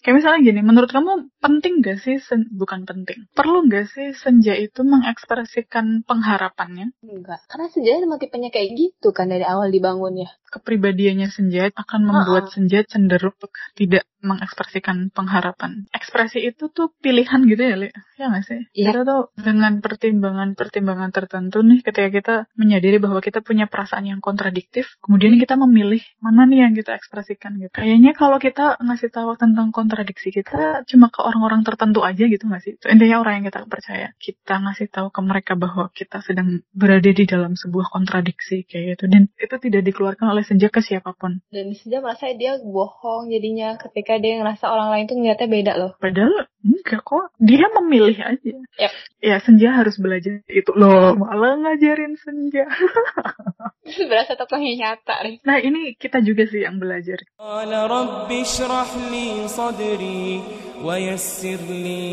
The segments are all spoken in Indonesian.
Kayak misalnya gini, menurut kamu penting gak sih, sen bukan penting, perlu gak sih senja itu mengekspresikan pengharapannya? Enggak, karena senja emang tipenya kayak gitu kan dari awal dibangunnya. Kepribadiannya senja akan membuat Ha-ha. senja cenderung tidak mengekspresikan pengharapan. Ekspresi itu tuh pilihan gitu ya, Li? Ya gak sih? Iya. Kita tuh dengan pertimbangan-pertimbangan tertentu nih, ketika kita menyadari bahwa kita punya perasaan yang kontradiktif, kemudian kita memilih mana nih yang kita ekspresikan gitu. Kayaknya kalau kita ngasih tahu tentang kontradiksi kita cuma ke orang-orang tertentu aja gitu gak sih? Itu intinya orang yang kita percaya. Kita ngasih tahu ke mereka bahwa kita sedang berada di dalam sebuah kontradiksi kayak gitu. Dan itu tidak dikeluarkan oleh senja ke siapa pun. Dan senja merasa dia bohong jadinya ketika dia ngerasa orang lain tuh ngeliatnya beda loh. Padahal enggak kok. Dia memilih aja. Yap. Ya senja harus belajar itu loh. Malah ngajarin senja. Berasa tokohnya nyata deh. Nah ini kita juga sih yang belajar. قال رب اشرح لي صدري ويسر لي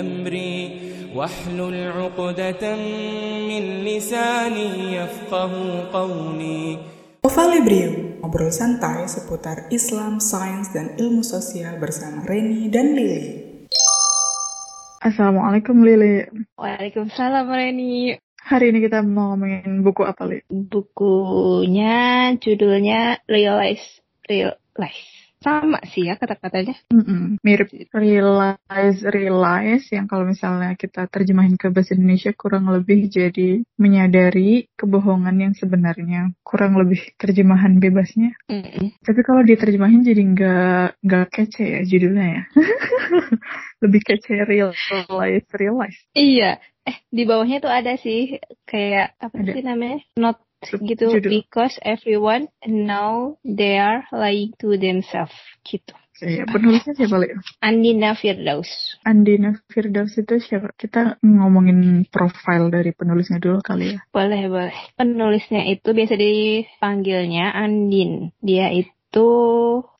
أمري واحلل عقدة من لساني يفقه قولي Ova Librium, ngobrol santai seputar Islam, sains, dan ilmu sosial bersama Reni dan Lili. Assalamualaikum Lili. Waalaikumsalam Reni. Hari ini kita mau ngomongin buku apa Li? Bukunya judulnya Realize. Realize. Sama sih ya kata-katanya. Mm-mm, mirip realize realize yang kalau misalnya kita terjemahin ke bahasa Indonesia kurang lebih jadi menyadari kebohongan yang sebenarnya kurang lebih terjemahan bebasnya Mm-mm. tapi kalau diterjemahin jadi nggak nggak kece ya judulnya ya lebih kece realize realize Iya. Eh, di bawahnya tuh ada sih kayak apa Ada. sih namanya? Not gitu judul. because everyone know they are lying to themselves gitu. Iya, penulisnya siapa Li? Andina Firdaus. Andina Firdaus itu siapa? Kita ngomongin profil dari penulisnya dulu kali ya. Boleh, boleh. Penulisnya itu biasa dipanggilnya Andin. Dia itu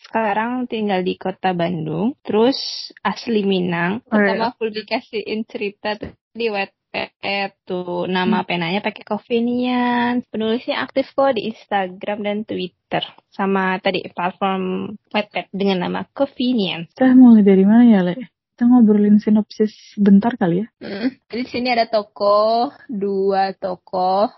sekarang tinggal di kota Bandung. Terus asli Minang. Oh, iya. Pertama publikasiin cerita tuh di Wattpad tuh. Nama penanya pakai Covinian. Penulisnya aktif kok di Instagram dan Twitter. Sama tadi platform Wattpad dengan nama Covinian. Kita mulai dari mana ya, Le? Kita ngobrolin sinopsis bentar kali ya. Hmm. Jadi di sini ada tokoh, dua tokoh,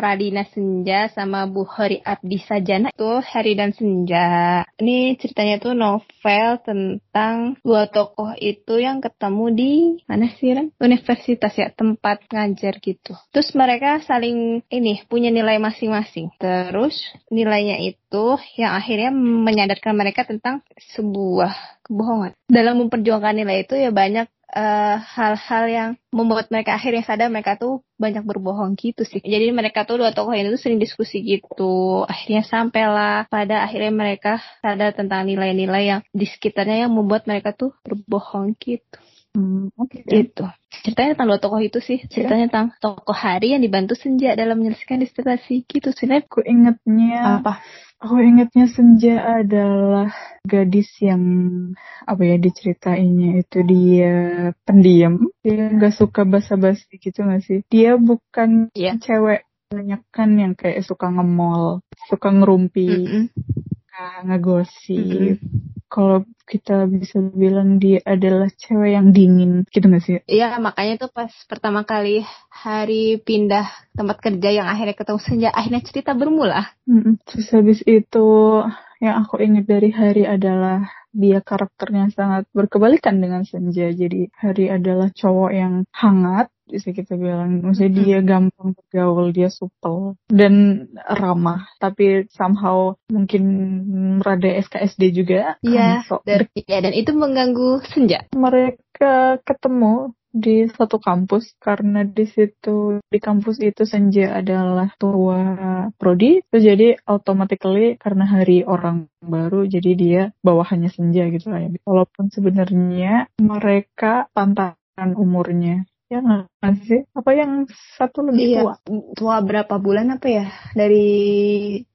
Pradina Senja sama Bu Hori Abdi Sajana itu Hari dan Senja. Ini ceritanya tuh novel tentang dua tokoh itu yang ketemu di mana sih Ren? Universitas ya, tempat ngajar gitu. Terus mereka saling ini punya nilai masing-masing. Terus nilainya itu yang akhirnya menyadarkan mereka tentang sebuah kebohongan. Dalam memperjuangkan nilai itu ya banyak eh, hal-hal yang membuat mereka akhirnya sadar mereka tuh banyak berbohong gitu sih. Jadi mereka tuh dua tokoh ini tuh sering diskusi gitu. Akhirnya sampailah pada akhirnya mereka sadar tentang nilai-nilai yang di sekitarnya yang membuat mereka tuh berbohong gitu. Hmm, oke. Gitu. Ceritanya tentang dua tokoh itu sih. Ceritanya tentang tokoh Hari yang dibantu Senja dalam menyelesaikan disertasi gitu sih. Nep. Aku ingetnya Apa? Aku ingetnya Senja adalah gadis yang apa ya diceritainnya itu dia pendiam, dia nggak suka basa-basi gitu nggak sih? Dia bukan Iya. cewek banyak kan yang kayak suka nge-mall, suka ngerumpi, Mm-mm. suka ngegosip. Kalau kita bisa bilang dia adalah cewek yang dingin gitu nggak sih? Iya, makanya tuh pas pertama kali hari pindah tempat kerja yang akhirnya ketemu Senja, akhirnya cerita bermula. Mm-mm. Terus habis itu yang aku ingat dari Hari adalah dia karakternya sangat berkebalikan dengan Senja. Jadi Hari adalah cowok yang hangat, bisa kita bilang. Maksudnya dia gampang bergaul, dia supel dan ramah. Tapi somehow mungkin rada SKSD juga. Iya, karena sok dan, ya, dan itu mengganggu Senja. mereka ketemu di satu kampus karena di situ di kampus itu Senja adalah tua prodi terus jadi automatically karena hari orang baru jadi dia bawahannya Senja gitu lah ya walaupun sebenarnya mereka pantaran umurnya ya nggak sih apa yang satu lebih Iya, tua tua berapa bulan apa ya? Dari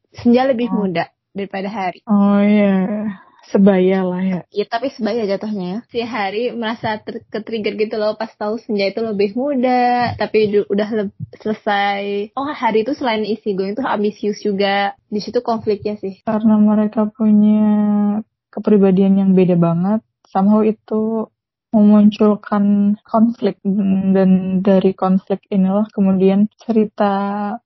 Senja lebih Oh. muda daripada Hari. oh iya sebaya lah ya Ya tapi sebaya jatuhnya ya. Si Hari merasa ter- ke-trigger gitu loh pas tahu Senja itu lebih muda, tapi udah le- selesai. Oh Hari itu selain isi gue itu ambisius juga. Di situ konfliknya sih. karena mereka punya kepribadian yang beda banget. Somehow itu memunculkan konflik dan dari konflik inilah kemudian cerita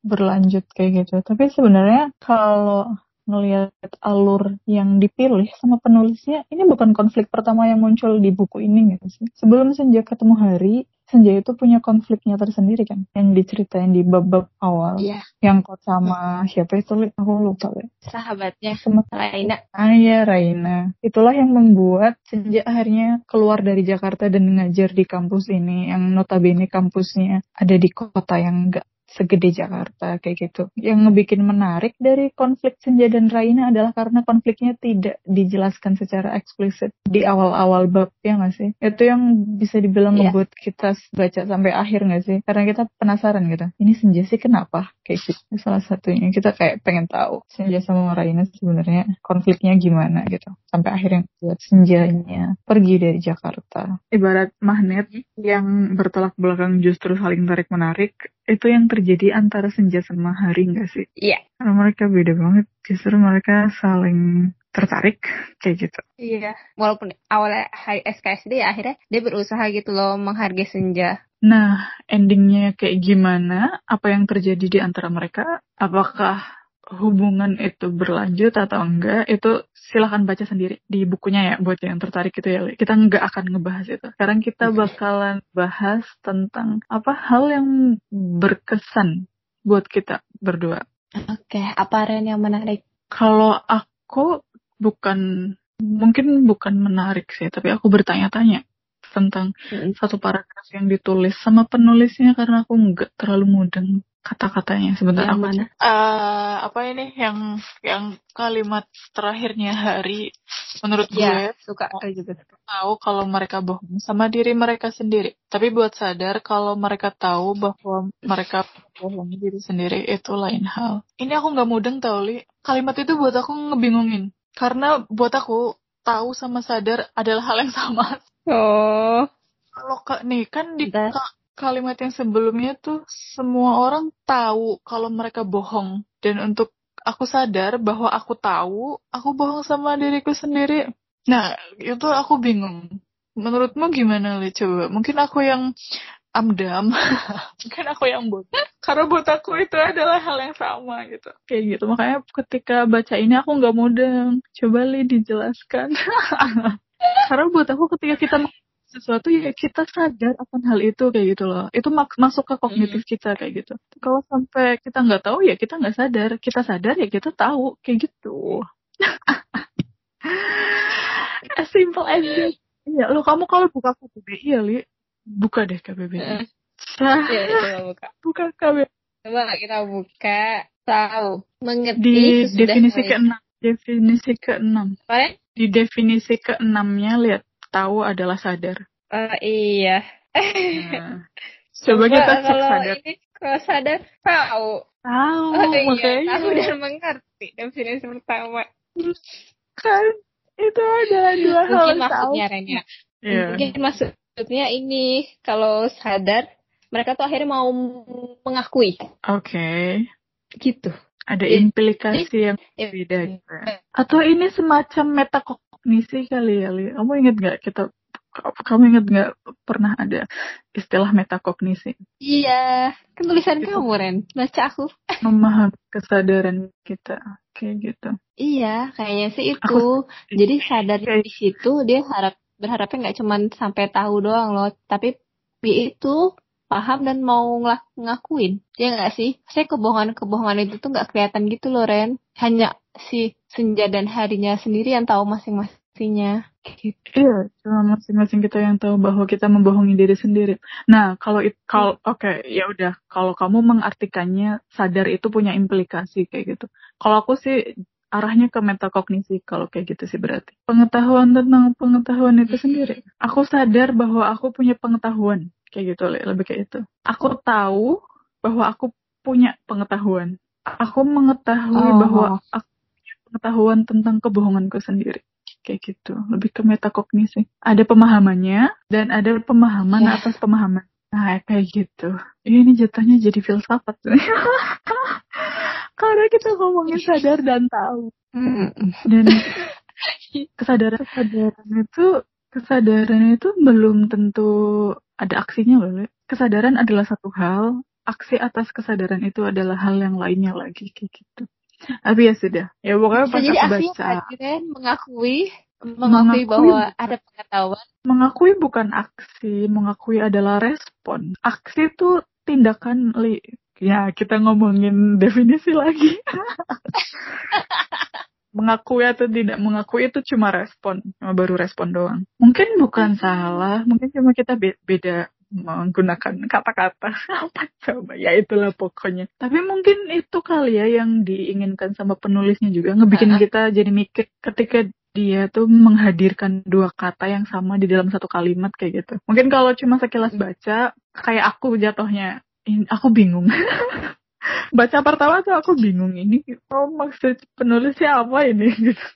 berlanjut kayak gitu. Tapi sebenarnya kalau ngelihat alur yang dipilih sama penulisnya, ini bukan konflik pertama yang muncul di buku ini gitu sih. Sebelum Senja ketemu Hari, Senja itu punya konfliknya tersendiri kan, yang diceritain di bab-bab awal. Iya. Yang kok sama siapa itu, aku lupa ya. Sahabatnya Sama Raina. Ah ya Raina. Itulah yang membuat Senja akhirnya keluar dari Jakarta dan ngajar di kampus ini, yang notabene kampusnya ada di kota yang enggak segede Jakarta kayak gitu. Yang ngebikin menarik dari konflik Senja dan Raina adalah karena konfliknya tidak dijelaskan secara eksplisit di awal-awal bab ya nggak sih? Itu yang bisa dibilang Iya. ngebuat kita baca sampai akhir nggak sih? Karena kita penasaran gitu. Ini Senja sih kenapa? Kayak gitu. Salah satunya kita kayak pengen tahu Senja sama Raina sebenarnya konfliknya gimana gitu. Sampai akhirnya buat Senjanya pergi dari Jakarta. Ibarat magnet yang bertolak belakang justru saling tarik menarik itu yang terjadi antara senja sama hari nggak sih? Iya. Karena mereka beda banget, justru mereka saling tertarik kayak gitu. Iya. Walaupun awalnya hari SKSD ya akhirnya dia berusaha gitu loh menghargai senja. Nah, endingnya kayak gimana? Apa yang terjadi di antara mereka? Apakah hubungan itu berlanjut atau enggak? Itu silahkan baca sendiri di bukunya ya buat yang tertarik gitu ya. Kita nggak akan ngebahas itu. Sekarang kita bakalan bahas tentang apa hal yang berkesan buat kita berdua. Oke, apa Ren yang menarik? Kalau aku bukan mungkin bukan menarik sih, tapi aku bertanya-tanya tentang Mm. satu paragraf yang ditulis sama penulisnya karena aku nggak terlalu mudeng kata-katanya sebentar Yang aku mana? Eh, apa ini yang yang kalimat terakhirnya hari menurut gue Iya, suka kayak gitu. tahu kalau mereka bohong sama diri mereka sendiri. Tapi buat sadar kalau mereka tahu bahwa mereka bohong diri sendiri itu lain hal. Ini aku nggak mudeng tau li. Kalimat itu buat aku ngebingungin. Karena buat aku tahu sama sadar adalah hal yang sama. Oh, Kalau ke, nih kan di Bentar. Ka- kalimat yang sebelumnya tuh semua orang tahu kalau mereka bohong dan untuk aku sadar bahwa aku tahu aku bohong sama diriku sendiri. Nah itu aku bingung. Menurutmu gimana li coba? Mungkin aku yang amdam, mungkin aku yang bodoh. Karena buat aku itu adalah hal yang sama gitu. Kayak gitu. Makanya ketika baca ini aku nggak mudeng. Coba li dijelaskan. Karena buat aku ketika kita sesuatu ya kita sadar akan hal itu kayak gitu loh. Itu mak- masuk ke kognitif kita kayak gitu. Kalau sampai kita nggak tahu ya kita nggak sadar. Kita sadar ya kita tahu kayak gitu. as simple as that. Iya, lo kamu kalau buka KBBI ya, Li, buka deh KBBI. Sah, ya coba buka. buka KBBI. Coba kita buka. Tahu, mengerti Di definisi keenam. Definisi keenam. Di definisi keenamnya lihat tahu adalah sadar. Oh iya. Nah, coba kita cek kalau sadar. ini kalau sadar tahu. Tahu, Oh iya, makanya tahu dan mengerti definisi pertama. kan itu adalah dua hal Mungkin maksudnya tahu. Ren ya. Iya. Mungkin maksudnya ini kalau sadar mereka tuh akhirnya mau mengakui Oke. gitu. Ada implikasi yang Iya. beda gitu. ya. Atau ini semacam metakognisi kali ya, Li? Kamu ingat nggak kita kamu ingat nggak pernah ada istilah metakognisi? Iya, kan tulisan Gitu. kamu Ren. Baca aku. Memahami kesadaran kita kayak gitu. Iya, kayaknya sih itu. Aku- Jadi sadar Kayak- di situ dia harap berharapnya nggak cuma sampai tahu doang loh, tapi dia itu paham dan mau ngelak- ngakuin. Ya nggak sih? Saya kebohongan-kebohongan itu tuh nggak kelihatan gitu loh Ren. Hanya si Senja dan harinya sendiri yang tahu masing-masingnya. Gitu. Iya, cuma masing-masing kita yang tahu bahwa kita membohongi diri sendiri. Nah, kalau it, kalau oke, ya udah. Kalau kamu mengartikannya sadar itu punya implikasi kayak gitu. Kalau aku sih arahnya ke metakognisi kalau kayak gitu sih berarti. Pengetahuan tentang pengetahuan itu sendiri. Aku sadar bahwa aku punya pengetahuan kayak gitu, Le. lebih kayak itu. Aku tahu bahwa aku punya pengetahuan. Aku mengetahui Oh. bahwa aku punya pengetahuan tentang kebohonganku sendiri kayak gitu lebih ke metakognisi ada pemahamannya dan ada pemahaman Ya. atas pemahaman nah kayak gitu Ih, ini jatuhnya jadi filsafat karena kita ngomongin sadar dan tahu dan. Kesadaran kesadaran itu kesadaran itu belum tentu ada aksinya loh. Kesadaran adalah satu hal, aksi atas kesadaran itu adalah hal yang lainnya lagi kayak gitu. Tapi ya sudah. Ya pokoknya pas jadi aku baca Ren? mengakui mengakui Mengakui bahwa ada pengetahuan. mengakui bukan aksi, mengakui adalah respon. Aksi itu tindakan li ya kita ngomongin definisi lagi. mengakui atau tidak mengakui itu cuma respon, cuma baru respon doang. Mungkin bukan salah, mungkin cuma kita be- beda menggunakan kata-kata. Apa coba? Ya itulah pokoknya. Tapi mungkin itu kali ya yang diinginkan sama penulisnya juga. Ngebikin kita jadi mikir ketika dia tuh menghadirkan dua kata yang sama di dalam satu kalimat kayak gitu. Mungkin kalau cuma sekilas baca kayak aku jatuhnya aku bingung. Baca pertama tuh aku bingung ini oh maksud penulisnya apa ini? Gitu.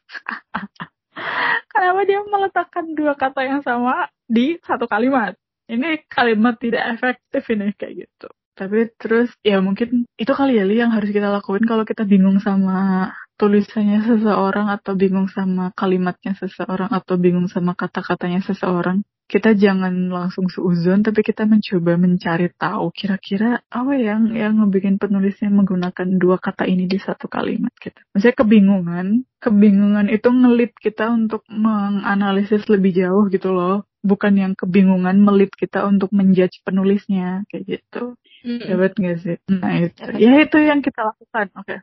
Kenapa dia meletakkan dua kata yang sama di satu kalimat ini kalimat tidak efektif ini kayak gitu tapi terus ya mungkin itu kali ya Li, yang harus kita lakuin kalau kita bingung sama tulisannya seseorang atau bingung sama kalimatnya seseorang atau bingung sama kata-katanya seseorang kita jangan langsung seuzon tapi kita mencoba mencari tahu kira-kira apa yang yang ngebikin penulisnya menggunakan dua kata ini di satu kalimat gitu. Maksudnya kebingungan, kebingungan itu ngelit kita untuk menganalisis lebih jauh gitu loh. Bukan yang kebingungan melit kita untuk menjudge penulisnya kayak gitu. Mm-mm. Dapat nggak sih? Nah itu, Dapat. ya itu yang kita lakukan. Oke.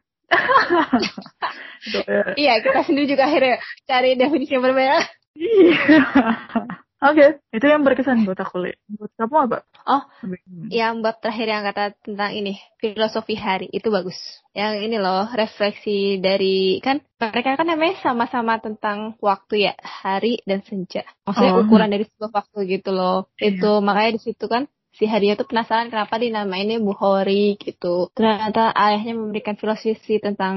Itu, ya. Iya, kita sendiri juga akhirnya cari definisi yang berbeda. Iya. Oke, itu yang berkesan buat aku, Li. Buat kamu apa? Oh, Hmm. Yang bab terakhir yang kata tentang ini, filosofi hari, itu bagus. Yang ini loh, refleksi dari, kan mereka kan namanya sama-sama tentang waktu ya, hari dan senja. Maksudnya Oh. ukuran dari sebuah waktu gitu loh. Iya. Itu, makanya di situ kan si harinya tuh penasaran kenapa dinamainnya Bukhari gitu. Ternyata ayahnya memberikan filosofi tentang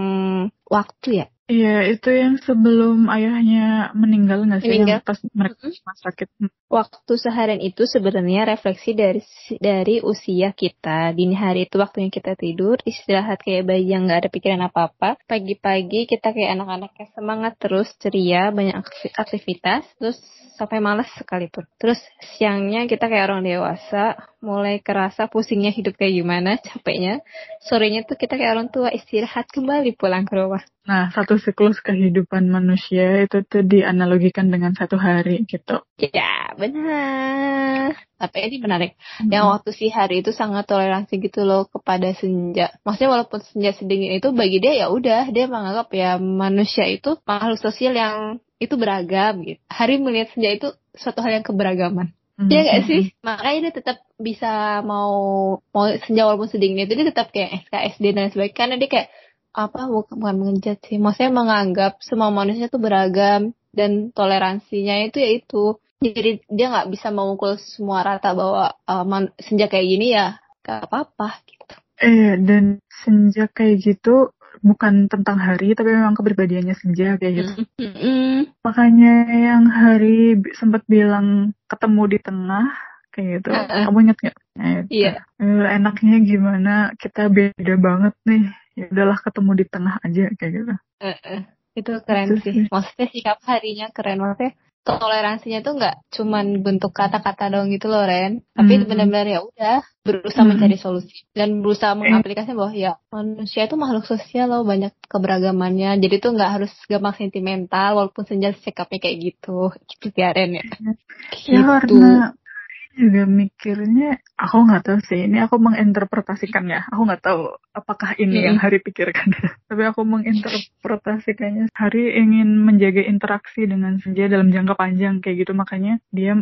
waktu ya. Iya, itu yang sebelum ayahnya meninggal nggak sih? Meninggal. Yang pas mereka rumah sakit. Waktu seharian itu sebenarnya refleksi dari dari usia kita. Dini hari itu waktunya kita tidur, istirahat kayak bayi yang nggak ada pikiran apa-apa. Pagi-pagi kita kayak anak-anak yang semangat terus, ceria, banyak akti- aktivitas, terus sampai malas sekalipun. Terus siangnya kita kayak orang dewasa, mulai kerasa pusingnya hidup kayak gimana, capeknya. Sorenya tuh kita kayak orang tua istirahat kembali pulang ke rumah. Nah, satu siklus kehidupan manusia itu tuh dianalogikan dengan satu hari gitu. Ya, benar. Tapi ini menarik. Yang Hmm. waktu si hari itu sangat toleransi gitu loh kepada senja. Maksudnya walaupun senja sedingin itu bagi dia ya udah dia menganggap ya manusia itu makhluk sosial yang itu beragam gitu. Hari melihat senja itu suatu hal yang keberagaman. Hmm. Iya gak sih? Makanya dia tetap bisa mau mau senja walaupun sedingin itu dia tetap kayak SKSD dan sebagainya karena dia kayak apa bukan bukan mengejat sih. Maksudnya menganggap semua manusia tuh beragam dan toleransinya itu ya itu. Jadi dia nggak bisa memukul semua rata bahwa uh, man- senja kayak gini ya gak apa-apa gitu. Eh, dan senja kayak gitu bukan tentang hari, tapi memang kepribadiannya senja kayak gitu. Mm-mm. Makanya yang hari sempat bilang ketemu di tengah kayak gitu. Heeh. Kamu inget nggak? Nah, itu. Iya. Eh, enaknya gimana kita beda banget nih. Ya udahlah ketemu di tengah aja kayak gitu. Eh-eh. Itu keren Itu sih. sih. Maksudnya sikap harinya keren. Maksudnya toleransinya tuh nggak cuman bentuk kata-kata doang gitu loh Ren. Tapi Mhm. benar-benar ya udah berusaha Mhm. mencari solusi dan berusaha mengaplikasikan bahwa ya manusia itu makhluk sosial loh banyak keberagamannya. Jadi tuh nggak harus gampang sentimental walaupun senja sikapnya kayak gitu. Gitu ya Ren ya. Ya Gitu. karena juga mikirnya, aku nggak tahu sih. Ini aku menginterpretasikan ya. Aku nggak tahu apakah ini Mm-mm. yang Hari pikirkan. Tapi aku menginterpretasikannya. Hari ingin menjaga interaksi dengan senja dalam jangka panjang kayak gitu. Makanya dia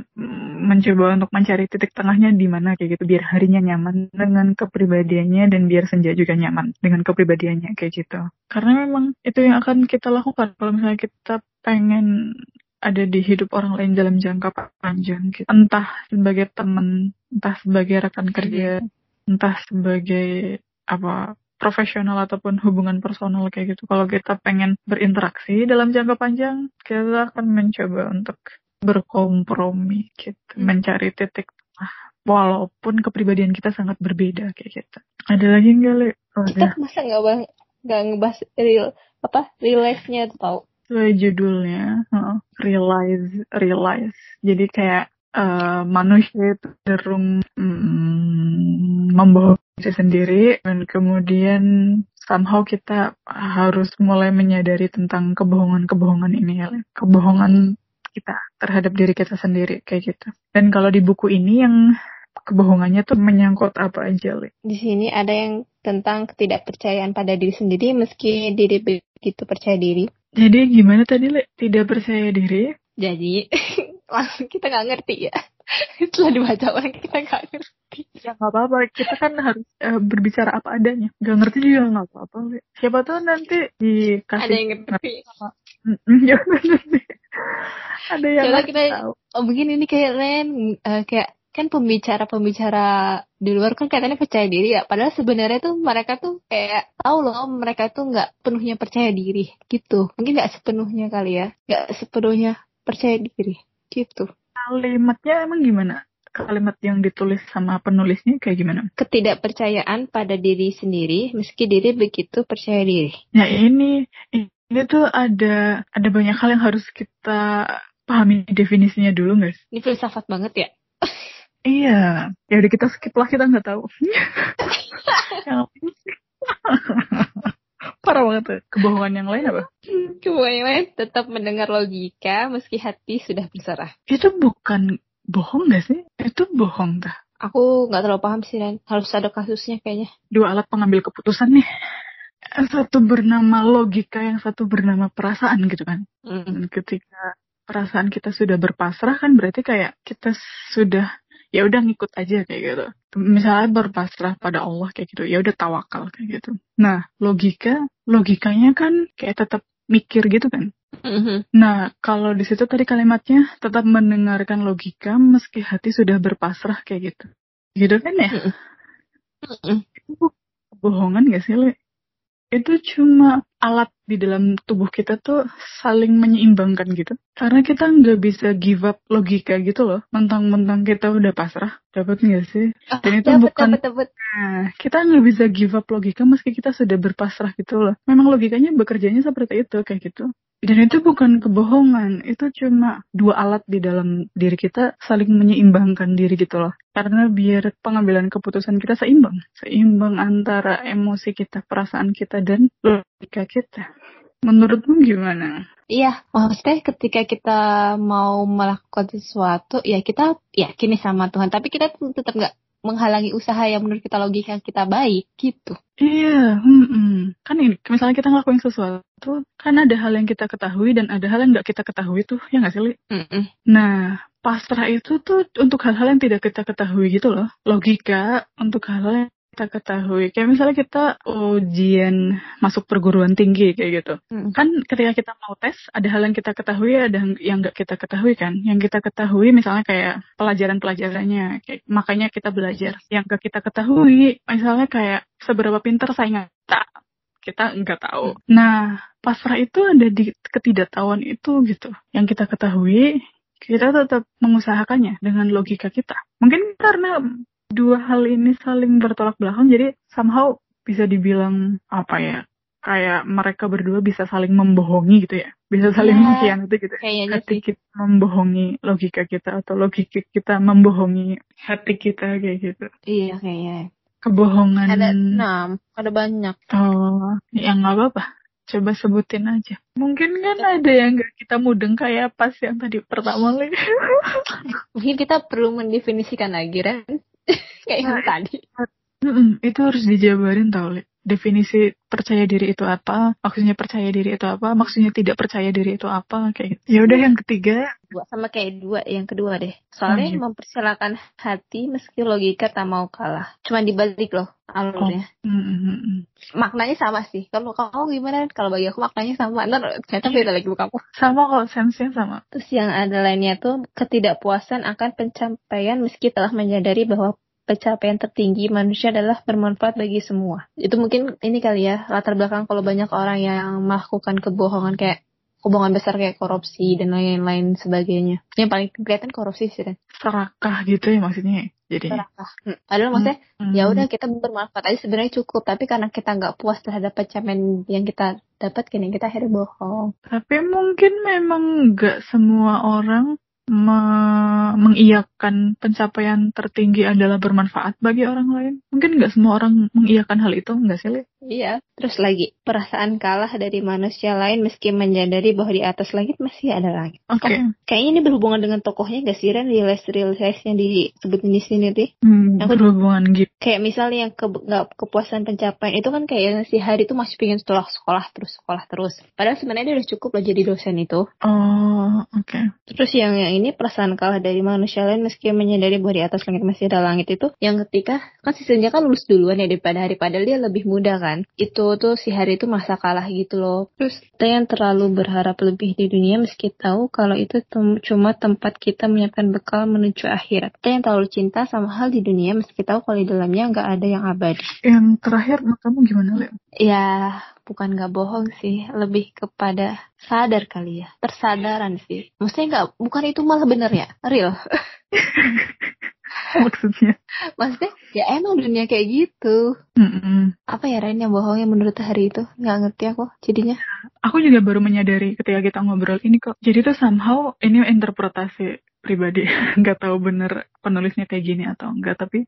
mencoba untuk mencari titik tengahnya di mana kayak gitu. Biar harinya nyaman dengan kepribadiannya dan biar senja juga nyaman dengan kepribadiannya kayak gitu. Karena memang itu yang akan kita lakukan. Kalau misalnya kita pengen ada di hidup orang lain dalam jangka panjang gitu. Entah sebagai teman, entah sebagai rekan kerja, entah sebagai apa profesional ataupun hubungan personal kayak gitu. Kalau kita pengen berinteraksi dalam jangka panjang, kita akan mencoba untuk berkompromi gitu, Hmm. mencari titik tengah. Walaupun kepribadian kita sangat berbeda kayak gitu. Ada lagi nggak, Le? Oh, Kita udah. masa nggak bang nggak ngebahas real apa relate-nya tuh tau. Sesuai judulnya, realize, realize. Jadi kayak uh, manusia itu cenderung mm, membohongi diri sendiri dan kemudian somehow kita harus mulai menyadari tentang kebohongan-kebohongan ini ya. Kebohongan kita terhadap diri kita sendiri kayak gitu. Dan kalau di buku ini yang kebohongannya tuh menyangkut apa aja, Le? Di sini ada yang tentang ketidakpercayaan pada diri sendiri meski diri begitu percaya diri. Jadi gimana tadi, Le? Tidak percaya diri? Jadi langsung kita nggak ngerti ya. Setelah dibaca orang kita nggak ngerti. Ya nggak apa-apa, kita kan harus uh, berbicara apa adanya. Gak ngerti juga nggak apa-apa. Le. Siapa tahu nanti dikasih. Ada yang ngerti. ya nanti. Ada yang Coba kita, tahu. oh mungkin ini kayak Ren, uh, kayak kan pembicara-pembicara di luar kan katanya percaya diri ya. Padahal sebenarnya tuh mereka tuh kayak tahu loh mereka tuh nggak penuhnya percaya diri gitu. Mungkin nggak sepenuhnya kali ya. Nggak sepenuhnya percaya diri gitu. Kalimatnya emang gimana? Kalimat yang ditulis sama penulisnya kayak gimana? Ketidakpercayaan pada diri sendiri meski diri begitu percaya diri. Ya ini ini tuh ada ada banyak hal yang harus kita pahami definisinya dulu guys ini filsafat banget ya Iya, ya udah kita skip lah kita nggak tahu. Parah banget tuh. Kebohongan yang lain apa? Kebohongan yang lain tetap mendengar logika meski hati sudah berserah. Itu bukan bohong gak sih? Itu bohong dah. Aku nggak terlalu paham sih dan harus ada kasusnya kayaknya. Dua alat pengambil keputusan nih. Satu bernama logika, yang satu bernama perasaan gitu kan. Mm. Ketika perasaan kita sudah berpasrah kan berarti kayak kita sudah ya udah ngikut aja kayak gitu. Misalnya berpasrah pada Allah kayak gitu, ya udah tawakal kayak gitu. Nah, logika, logikanya kan kayak tetap mikir gitu kan. Mm-hmm. Nah, kalau di situ tadi kalimatnya tetap mendengarkan logika meski hati sudah berpasrah kayak gitu. Gitu kan ya? Mm-mm. Itu bohongan gak sih, Le? Itu cuma alat di dalam tubuh kita tuh saling menyeimbangkan gitu. Karena kita nggak bisa give up logika gitu loh. Mentang-mentang kita udah pasrah. Dapat nggak sih? Dan itu Dapet, bukan dapet, dapet. Nah, kita nggak bisa give up logika meski kita sudah berpasrah gitu loh. Memang logikanya bekerjanya seperti itu, kayak gitu. Dan itu bukan kebohongan, itu cuma dua alat di dalam diri kita saling menyeimbangkan diri gitu loh. Karena biar pengambilan keputusan kita seimbang. Seimbang antara emosi kita, perasaan kita, dan logika kita. Menurutmu gimana? Iya, maksudnya ketika kita mau melakukan sesuatu, ya kita yakini sama Tuhan. Tapi kita tetap nggak menghalangi usaha yang menurut kita logika kita baik gitu. Iya, hmm, kan ini, misalnya kita ngelakuin sesuatu, kan ada hal yang kita ketahui dan ada hal yang nggak kita ketahui tuh, ya nggak sih, Li? Mm-mm. Nah, pasrah itu tuh untuk hal-hal yang tidak kita ketahui gitu loh. Logika untuk hal-hal yang kita ketahui. Kayak misalnya kita ujian masuk perguruan tinggi kayak gitu. Mm. Kan ketika kita mau tes, ada hal yang kita ketahui, ada yang nggak kita ketahui kan. Yang kita ketahui misalnya kayak pelajaran-pelajarannya, kayak, makanya kita belajar. Yang nggak kita ketahui, misalnya kayak seberapa pintar saingan kita, kita nggak tahu. Nah, pasrah itu ada di ketidaktahuan itu gitu. Yang kita ketahui, kita tetap mengusahakannya dengan logika kita. Mungkin karena dua hal ini saling bertolak belakang, jadi somehow bisa dibilang apa ya? Kayak mereka berdua bisa saling membohongi gitu ya, bisa saling Ya, mengkhianati gitu. Kayaknya Hati sih. kita membohongi logika kita atau logika kita membohongi hati kita kayak gitu. Iya kayaknya. Kebohongan. Ada enam, ada banyak. Oh, ya nggak apa-apa. Coba sebutin aja. Mungkin kan ada yang nggak kita mudeng kayak pas yang tadi pertama lagi. Mungkin kita perlu mendefinisikan lagi kan? Kayak yang tadi. Mm-mm, itu harus dijabarin tau, Le. Definisi percaya diri itu apa? Maksudnya percaya diri itu apa? Maksudnya tidak percaya diri itu apa? Kayak gitu. Ya udah yang ketiga, Dua sama kayak dua yang kedua deh. Soalnya Oh, gitu. mempersilahkan hati meski logika tak mau kalah. Cuma dibalik loh alurnya. mm-mm. Maknanya sama sih. Kalau kamu gimana? Kalau bagi aku maknanya sama. Ntar ternyata beda lagi bukaku. sama kok sense-nya sama. Terus yang ada lainnya tuh ketidakpuasan akan pencapaian meski telah menyadari bahwa pencapaian tertinggi manusia adalah bermanfaat bagi semua. Itu mungkin ini kali ya latar belakang kalau banyak orang yang melakukan kebohongan kayak hubungan besar kayak korupsi dan lain-lain sebagainya. Yang paling kelihatan korupsi sih dan Serakah gitu ya maksudnya. Jadi serakah. Hmm. Padahal maksudnya Hmm. ya udah kita bermanfaat aja sebenarnya cukup, tapi karena kita nggak puas terhadap pencapaian yang kita dapat, kini kita akhirnya bohong. Tapi mungkin memang nggak semua orang me- mengiyakan pencapaian tertinggi adalah bermanfaat bagi orang lain. Mungkin nggak semua orang mengiyakan hal itu, nggak sih, Li? Iya. Terus lagi, perasaan kalah dari manusia lain meski menyadari bahwa di atas langit masih ada langit. Oke. Kayaknya ini berhubungan dengan tokohnya gak sih Ren? Realize realize yang disebutin di sini tuh. Hmm, Aku- berhubungan gitu. Kayak misalnya yang ke, nggak kepuasan pencapaian itu kan kayak si Hari itu masih pengen setelah sekolah terus sekolah terus. Padahal sebenarnya dia udah cukup lah jadi dosen itu. Oh, oke. Terus yang yang ini perasaan kalah dari manusia lain meski menyadari bahwa di atas langit masih ada langit itu yang ketika kan si Senja kan lulus duluan ya daripada Hari padahal dia lebih muda kan. Itu tuh si Hari itu masa kalah gitu loh. Terus kita yang terlalu berharap lebih di dunia meski tahu kalau itu tem- cuma tempat kita menyiapkan bekal menuju akhirat. Kita yang terlalu cinta sama hal di dunia meski tahu kalau di dalamnya nggak ada yang abadi. Yang terakhir, kamu gimana, Li? Ya, bukan nggak bohong sih, lebih kepada sadar kali ya, tersadaran sih. Maksudnya nggak, bukan itu malah bener ya, real. Maksudnya? Maksudnya ya emang dunia kayak gitu. Mm-mm. Apa ya Ren yang bohongnya menurut hari itu? Nggak ngerti aku jadinya. Aku juga baru menyadari ketika kita ngobrol ini kok. Jadi tuh somehow ini interpretasi pribadi. Nggak tahu bener penulisnya kayak gini atau enggak. Tapi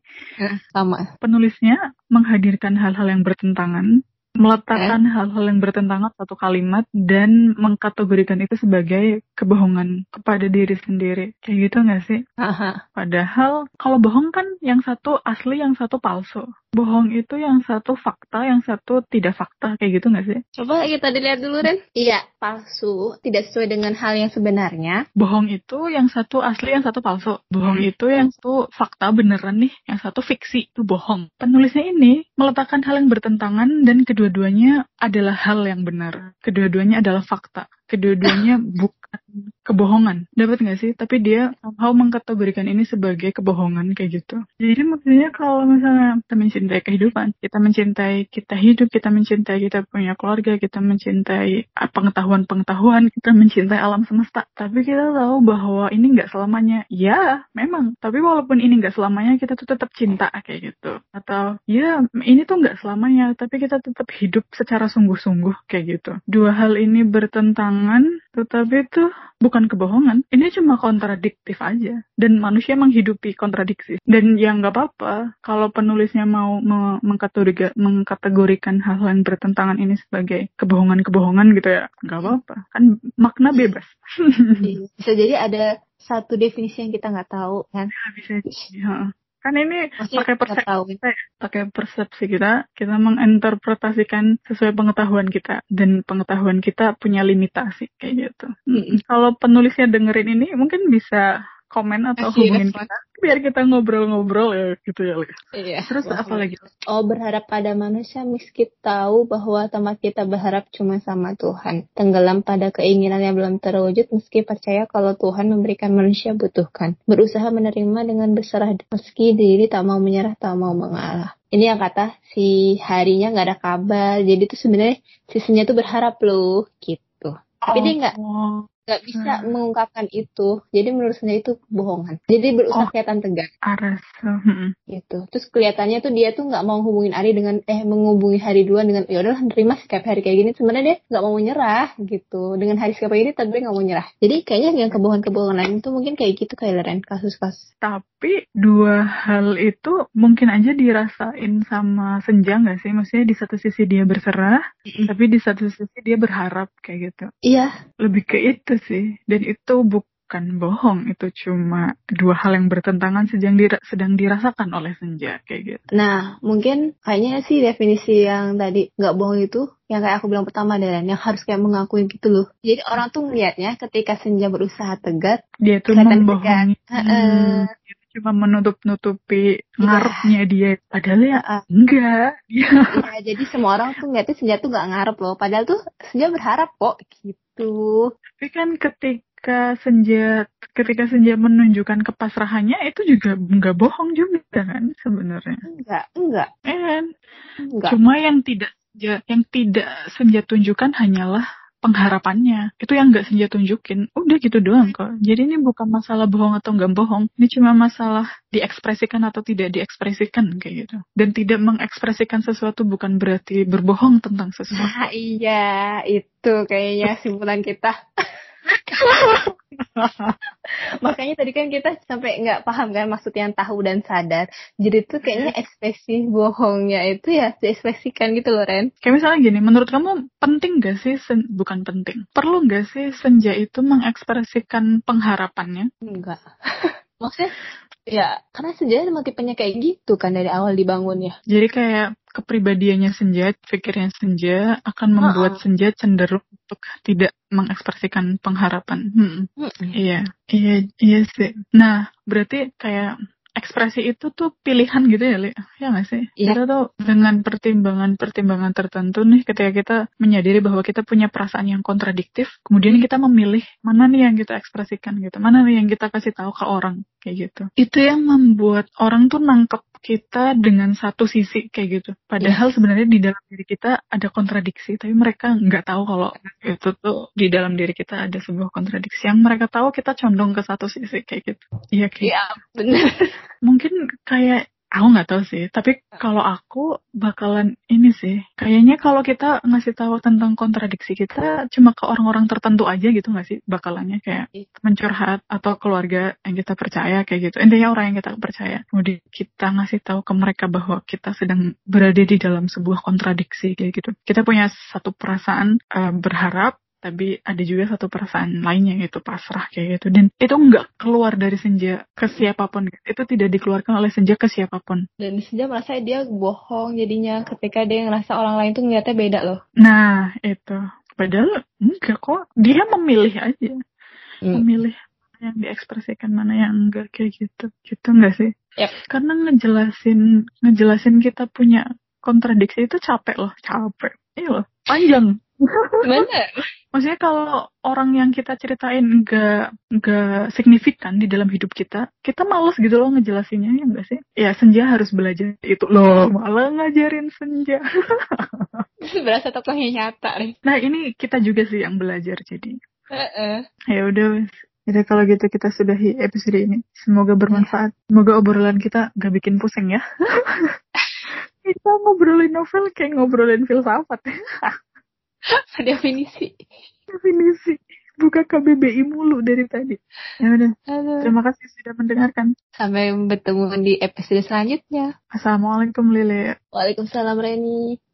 Sama. penulisnya menghadirkan hal-hal yang bertentangan, meletakkan hal-hal yang bertentangan satu kalimat dan mengkategorikan itu sebagai kebohongan kepada diri sendiri. Kayak gitu nggak sih? Aha. Padahal kalau bohong kan yang satu asli, yang satu palsu. Bohong itu yang satu fakta, yang satu tidak fakta. Kayak gitu nggak sih? Coba kita dilihat dulu Ren. Iya, palsu, tidak sesuai dengan hal yang sebenarnya. Bohong itu yang satu asli, yang satu palsu. Bohong itu yang satu fakta beneran nih, yang satu fiksi itu bohong. Penulisnya ini meletakkan hal yang bertentangan dan kedua-duanya adalah hal yang benar. Kedua-duanya adalah fakta. Kedua-duanya bukan kebohongan. Dapat nggak sih? Tapi dia somehow mengkategorikan ini sebagai kebohongan kayak gitu. Jadi maksudnya kalau misalnya kita mencintai kehidupan, kita mencintai kita hidup, kita mencintai kita punya keluarga, kita mencintai ah, pengetahuan-pengetahuan, kita mencintai alam semesta. Tapi kita tahu bahwa ini nggak selamanya. Ya, memang. Tapi walaupun ini nggak selamanya, kita tuh tetap cinta kayak gitu. Atau ya ini tuh nggak selamanya, tapi kita tetap hidup secara sungguh-sungguh kayak gitu. Dua hal ini bertentangan, tetapi itu bukan kebohongan. Ini cuma kontradiktif aja. Dan manusia menghidupi kontradiksi. Dan yang nggak apa-apa kalau penulisnya mau mengkategorikan hal yang bertentangan ini sebagai kebohongan-kebohongan gitu ya, nggak apa-apa. Kan makna bebas. Bisa jadi ada satu definisi yang kita nggak tahu kan. Bisa jadi. Kan ini pakai persepsi ya. pakai persepsi kita, kita menginterpretasikan sesuai pengetahuan kita dan pengetahuan kita punya limitasi kayak gitu. Mm-mm. Kalau penulisnya dengerin ini mungkin bisa komen atau Kasih hubungin respon. kita biar kita ngobrol-ngobrol ya gitu ya. Iya. Terus apa lagi? Oh berharap pada manusia meski tahu bahwa tempat kita berharap cuma sama Tuhan. Tenggelam pada keinginan yang belum terwujud meski percaya kalau Tuhan memberikan manusia butuhkan. Berusaha menerima dengan berserah meski diri tak mau menyerah, tak mau mengalah. Ini yang kata si harinya nggak ada kabar. Jadi tuh sebenarnya sisinya tuh berharap loh gitu. Tapi dia nggak Oh, nggak bisa Hmm. mengungkapkan itu. Jadi menurut saya itu kebohongan. Jadi berusaha Oh. kelihatan tegar Aras. Hmm. gitu. Terus kelihatannya tuh dia tuh nggak mau hubungin Ari dengan eh menghubungi Hari duluan dengan ya udahlah nerima sikap Hari kayak gini. Sebenarnya dia nggak mau menyerah gitu. Dengan Hari sikap kayak gini tapi nggak mau nyerah. Jadi kayaknya yang kebohongan-kebohongan lain itu mungkin kayak gitu kayak Ren kasus-kasus. Tapi dua hal itu mungkin aja dirasain sama Senja nggak sih? Maksudnya di satu sisi dia berserah, tapi di satu sisi dia berharap kayak gitu. Iya. Lebih ke itu sih. Dan itu bukan bohong, itu cuma dua hal yang bertentangan sedang dira- sedang dirasakan oleh Senja kayak gitu. Nah mungkin kayaknya sih definisi yang tadi nggak bohong itu yang kayak aku bilang pertama Ren yang harus kayak mengakuin gitu loh. Jadi orang tuh ngeliatnya ketika Senja berusaha tegar Dia tuh membohongi. tegar. Hmm, cuma menutup-nutupi Iya. ngarepnya dia. Padahal ya Heeh. enggak. Dia Iya, jadi semua orang tuh ngeliatnya Senja tuh gak ngarep loh. Padahal tuh Senja berharap kok gitu. Tapi kan ketika senja ketika senja menunjukkan kepasrahannya itu juga nggak bohong juga kan sebenarnya. Enggak, enggak, Eh, kan? enggak. Cuma yang tidak senja, yang tidak senja tunjukkan hanyalah pengharapannya. Itu yang nggak senja tunjukin. Udah gitu doang kok. Jadi ini bukan masalah bohong atau nggak bohong. Ini cuma masalah diekspresikan atau tidak diekspresikan kayak gitu. Dan tidak mengekspresikan sesuatu bukan berarti berbohong tentang sesuatu. Nah, iya, itu kayaknya simpulan kita. Makanya tadi kan kita sampai nggak paham kan maksud yang tahu dan sadar. Jadi tuh kayaknya ekspresi bohongnya itu ya diekspresikan gitu loh Ren. Kayak misalnya gini, menurut kamu penting gak sih, sen- bukan penting, perlu gak sih senja itu mengekspresikan pengharapannya? Enggak. Maksudnya ya karena senja emang tipenya kayak gitu kan dari awal dibangunnya. Jadi kayak kepribadiannya senja, pikirnya senja akan membuat senja cenderung untuk tidak mengekspresikan pengharapan. Hmm. Iya, iya, iya sih. Nah, berarti kayak ekspresi itu tuh pilihan gitu ya, Li? Ya nggak sih? Iya. Kita tuh dengan pertimbangan-pertimbangan tertentu nih, ketika kita menyadari bahwa kita punya perasaan yang kontradiktif, kemudian kita memilih mana nih yang kita ekspresikan gitu, mana nih yang kita kasih tahu ke orang kayak gitu. Itu yang membuat orang tuh nangkep kita dengan satu sisi kayak gitu. Padahal sebenarnya di dalam diri kita ada kontradiksi, tapi mereka nggak tahu kalau itu tuh di dalam diri kita ada sebuah kontradiksi. Yang mereka tahu kita condong ke satu sisi kayak gitu. Iya kayak Iya, bener. mungkin kayak aku nggak tahu sih tapi kalau aku bakalan ini sih kayaknya kalau kita ngasih tahu tentang kontradiksi kita cuma ke orang-orang tertentu aja gitu nggak sih bakalannya? Kayak mencurhat atau keluarga yang kita percaya kayak gitu. Intinya orang yang kita percaya. Kemudian kita ngasih tahu ke mereka bahwa kita sedang berada di dalam sebuah kontradiksi kayak gitu. Kita punya satu perasaan eh, berharap tapi ada juga satu perasaan lainnya yaitu pasrah kayak gitu. Dan itu nggak keluar dari senja ke siapa pun. Itu tidak dikeluarkan oleh senja ke siapa pun. Dan senja merasa dia bohong jadinya ketika dia ngerasa orang lain tuh ngeliatnya beda loh. nah itu. Padahal enggak kok. Dia memilih aja. Memilih mana yang diekspresikan mana yang enggak kayak gitu. Gitu enggak sih? Yap. karena ngejelasin ngejelasin kita punya kontradiksi itu capek loh. Capek. Iya loh. Panjang Bener. Maksudnya kalau orang yang kita ceritain nggak nggak signifikan di dalam hidup kita, kita males gitu loh ngejelasinnya ya enggak sih? Ya senja harus belajar itu loh, malah ngajarin senja. Berasa tokohnya nyata nih. Nah ini kita juga sih yang belajar jadi. Heeh. Ya udah. Jadi kalau gitu kita sudahi episode ini. Semoga bermanfaat. Semoga obrolan kita gak bikin pusing ya. kita ngobrolin novel kayak ngobrolin filsafat. Definisi. Definisi. Buka KBBI mulu dari tadi. Ya udah. Terima kasih sudah mendengarkan. Sampai bertemu di episode selanjutnya. Assalamualaikum Lili. Waalaikumsalam Reni.